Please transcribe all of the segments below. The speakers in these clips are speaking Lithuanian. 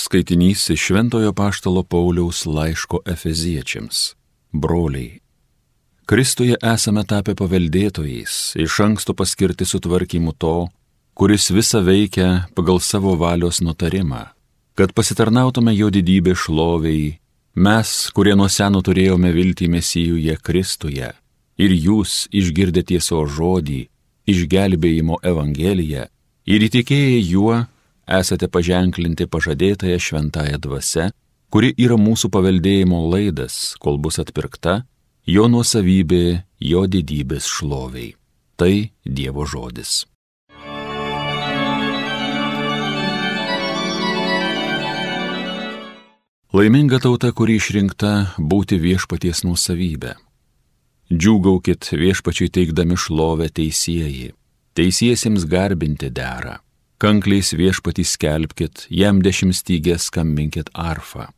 Skaitinys iš Šventojo Paštalo Pauliaus laiško Efeziečiams. Broliai. Kristuje esame tapę paveldėtojais, iš anksto paskirti sutvarkymu to, kuris visą veikia pagal savo valios nutarimą, kad pasitarnautume jo didybė šloviai, mes, kurie nuo seno turėjome viltį mesijuje Kristuje, ir jūs išgirdę tieso žodį, išgelbėjimo Evangeliją, ir įtikėję juo, esate paženklinti pažadėtąją šventąją dvasę, kuri yra mūsų paveldėjimo laidas, kol bus atpirkta, jo nuosavybė, jo didybės šloviai. Tai Dievo žodis. Laiminga tauta, kuri išrinkta būti viešpaties nuosavybė. Džiūgaukit viešpačiai teikdami šlovę teisėjai, teisiesiems garbinti dera kankliais viešpatį skelbkit, jam dešimtstygę skambinkit arfą.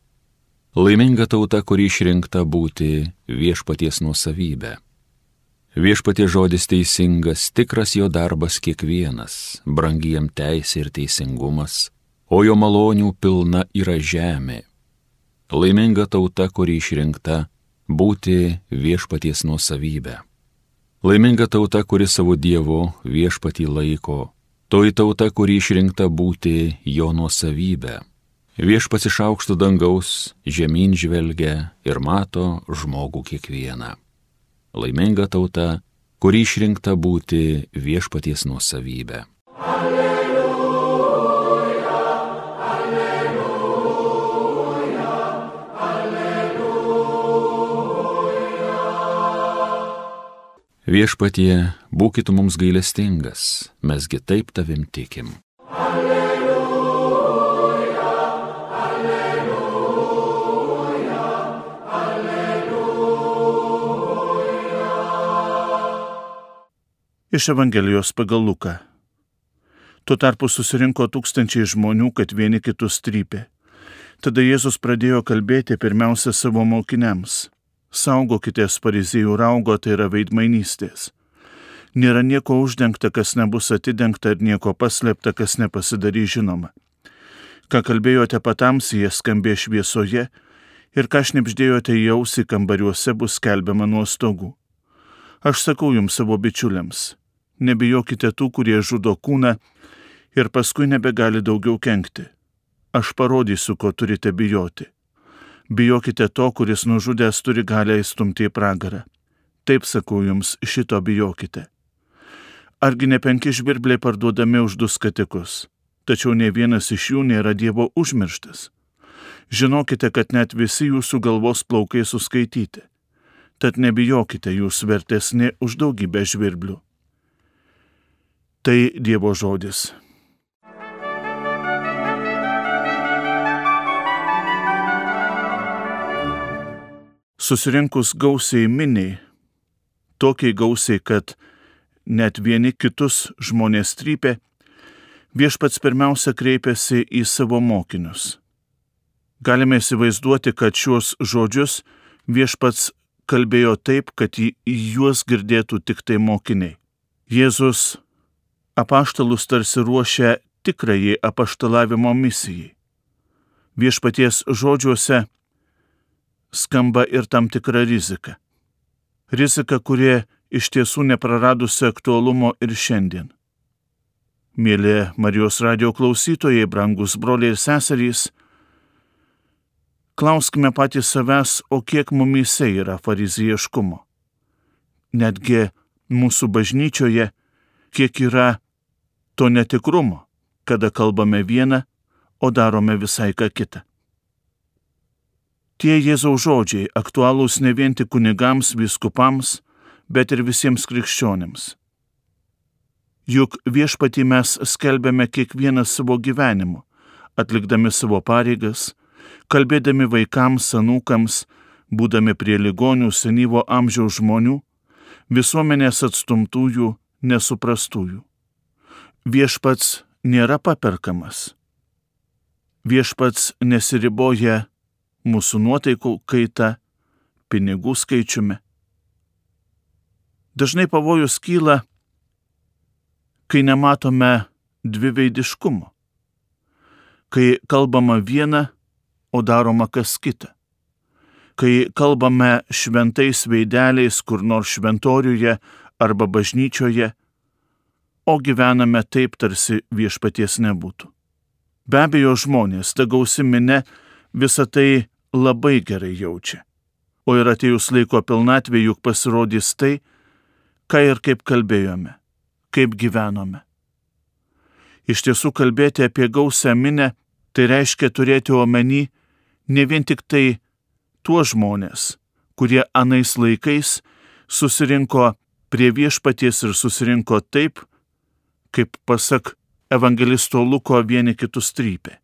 Laiminga tauta, kuri išrinkta būti viešpaties nuosavybė. Viešpatie žodis teisingas, tikras jo darbas kiekvienas, brangiem teisė ir teisingumas, o jo malonių pilna yra žemė. Laiminga tauta, kuri išrinkta būti viešpaties nuosavybė. Laiminga tauta, kuri savo Dievo viešpatį laiko Toji tauta, kuri išrinkta būti jo nuosavybė. Viešpats iš aukšto dangaus žemyn žvelgia ir mato žmogų kiekvieną. Laiminga tauta, kuri išrinkta būti viešpaties nuosavybė. Alleluja, Viešpatie būkit mums gailestingas, mesgi taip tavim tikim. Alleluja, alleluja, alleluja. Iš Evangelijos pagal Luką. Tuo tarpu susirinko tūkstančiai žmonių, kad vieni kitus trypė. Tada Jėzus pradėjo kalbėti pirmiausia savo mokiniams. Saugokitės parizijų raugo, tai yra veidmainystės Nėra nieko uždengta, kas nebus atidengta ir nieko paslėpta, kas nepasidarys žinoma. Ką kalbėjote patamsyje, skambė šviesoje ir ką šnipždėjote į ausį kambariuose bus skelbiama nuo stogų. Aš sakau jums savo bičiuliams, nebijokite tų, kurie žudo kūną ir paskui nebegali daugiau kenkti. Aš parodysiu, ko turite bijoti. Bijokite to, kuris nužudęs turi galę įstumti į pragarą. Taip sakau jums, šito bijokite. Argi ne penki žvirbliai parduodami už du skatikus, tačiau ne vienas iš jų nėra Dievo užmirštas. Žinokite, kad net visi jūsų galvos plaukai suskaityti. Tad nebijokite, jūs vertesni už daugybę žvirblių. Tai Dievo žodis. Susirinkus gausiai miniai, tokiai gausiai, kad net vieni kitus žmonės trypė, viešpats pirmiausia kreipėsi į savo mokinius. Galime įsivaizduoti, kad šios žodžius viešpats kalbėjo taip, kad į juos girdėtų tik tai mokiniai. Jėzus apaštalus tarsi ruošia tikrąjį apaštalavimo misijai. Viešpaties žodžiuose skamba ir tam tikra rizika. Rizika, kurie iš tiesų nepraradusi aktualumo ir šiandien. Mėly Marijos radio klausytojai, brangus broliai ir seserys, klauskime patys savęs, o kiek mumise yra farizijieškumo. Netgi mūsų bažnyčioje, kiek yra to netikrumo, kada kalbame vieną, o darome visai ką kitą. Tie Jėzaus žodžiai aktualūs ne vien tik kunigams, viskupams, bet ir visiems krikščionėms. Juk viešpatį mes skelbėme kiekvieną savo gyvenimu, atlikdami savo pareigas, kalbėdami vaikams, senukams, būdami prie ligonių, senyvo amžiaus žmonių, visuomenės atstumtųjų, nesuprastųjų. Viešpats nėra paperkamas. Viešpats nesiriboja mūsų nuotaikų kaita, pinigų skaičiumi. Dažnai pavojus kyla, kai nematome dviveidiškumo. kai kalbama viena, o daroma kas kita. Kai kalbame šventais veideliais kur nors šventoriuje arba bažnyčioje, o gyvename taip, tarsi viešpaties nebūtų. Be abejo, žmonės, ta gausi minė, visą tai labai gerai jaučia. O ir atėjus laiko pilnatvė juk pasirodys tai, ką ir kaip kalbėjome, kaip gyvenome. Iš tiesų kalbėti apie gausią minę, tai reiškia turėti omeny ne vien tik tai tuos žmonės, kurie anais laikais susirinko prie viešpaties ir susirinko taip, kaip pasak evangelisto Luko vieni kitus trypė.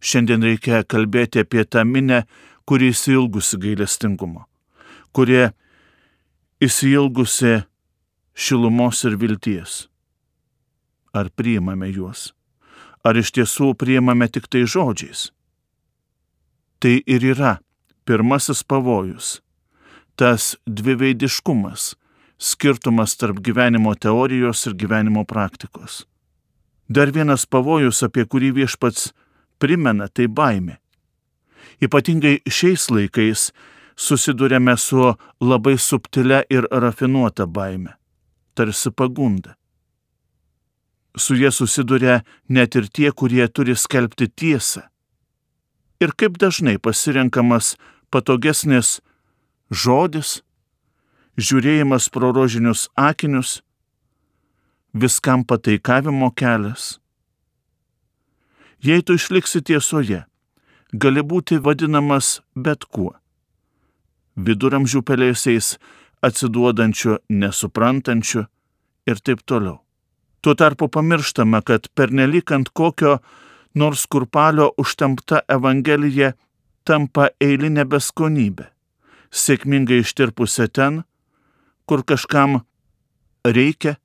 Šiandien reikia kalbėti apie tą minę, kuri įsilgusi gailestingumo, kurie įsilgusi šilumos ir vilties. Ar priimame juos? Ar iš tiesų priimame tik tai žodžiais? Tai ir yra pirmasis pavojus - tas dviveidiškumas, skirtumas tarp gyvenimo teorijos ir gyvenimo praktikos. Dar vienas pavojus, apie kurį viešpats primena, tai baimė. Ypatingai šiais laikais susidurėme su labai subtilia ir rafinuota baime, tarsi pagunda. Su jie susiduria net ir tie, kurie turi skelbti tiesą. Ir kaip dažnai pasirenkamas patogesnis žodis, žiūrėjimas pro rožinius akinius, viskam pataikavimo kelias. Jei tu išliksi tiesoje, gali būti vadinamas bet kuo. Viduramžių pelėsiais, atsiduodančiu, nesuprantančiu ir taip toliau. Tuo tarpu pamirštama, kad pernelyg ant kokio nors kurpalio užtempta Evangelija tampa eilinė beskonybė, sėkmingai ištirpusi ten, kur kažkam reikia,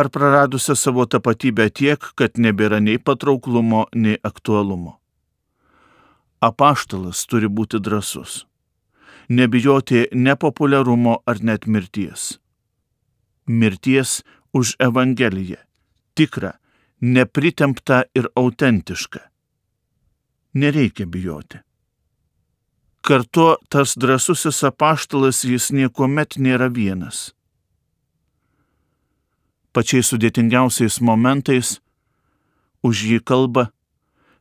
ar praradusią savo tapatybę tiek, kad nebėra nei patrauklumo, nei aktualumo. Apaštalas turi būti drasus, nebijoti nepopuliarumo ar net mirties. Mirties už Evangeliją, tikrą, nepritemptą ir autentišką. Nereikia bijoti. Kartu tas drąsusis apaštalas jis niekuomet nėra vienas. Pačiais sudėtingiausiais momentais už jį kalba,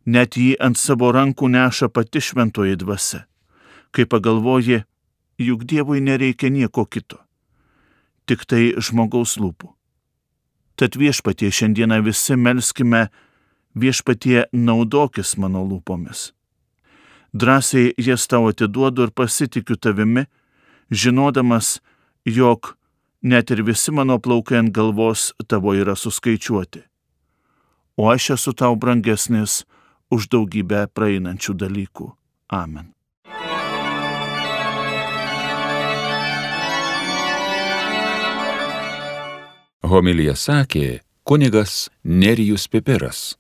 net jį ant savo rankų neša pati šventoji dvasia, kai pagalvoji, juk Dievui nereikia nieko kito, tik tai žmogaus lūpų. Tad viešpatie šiandieną visi melskime, viešpatie naudokis mano lūpomis drąsiai jas tau atiduodu ir pasitikiu tavimi, žinodamas, jog net ir visi mano plaukai ant galvos tavo yra suskaičiuoti. O aš esu tau brangesnis už daugybę praeinančių dalykų. Amen. Homilija sakė kunigas Nerijus Pipiras.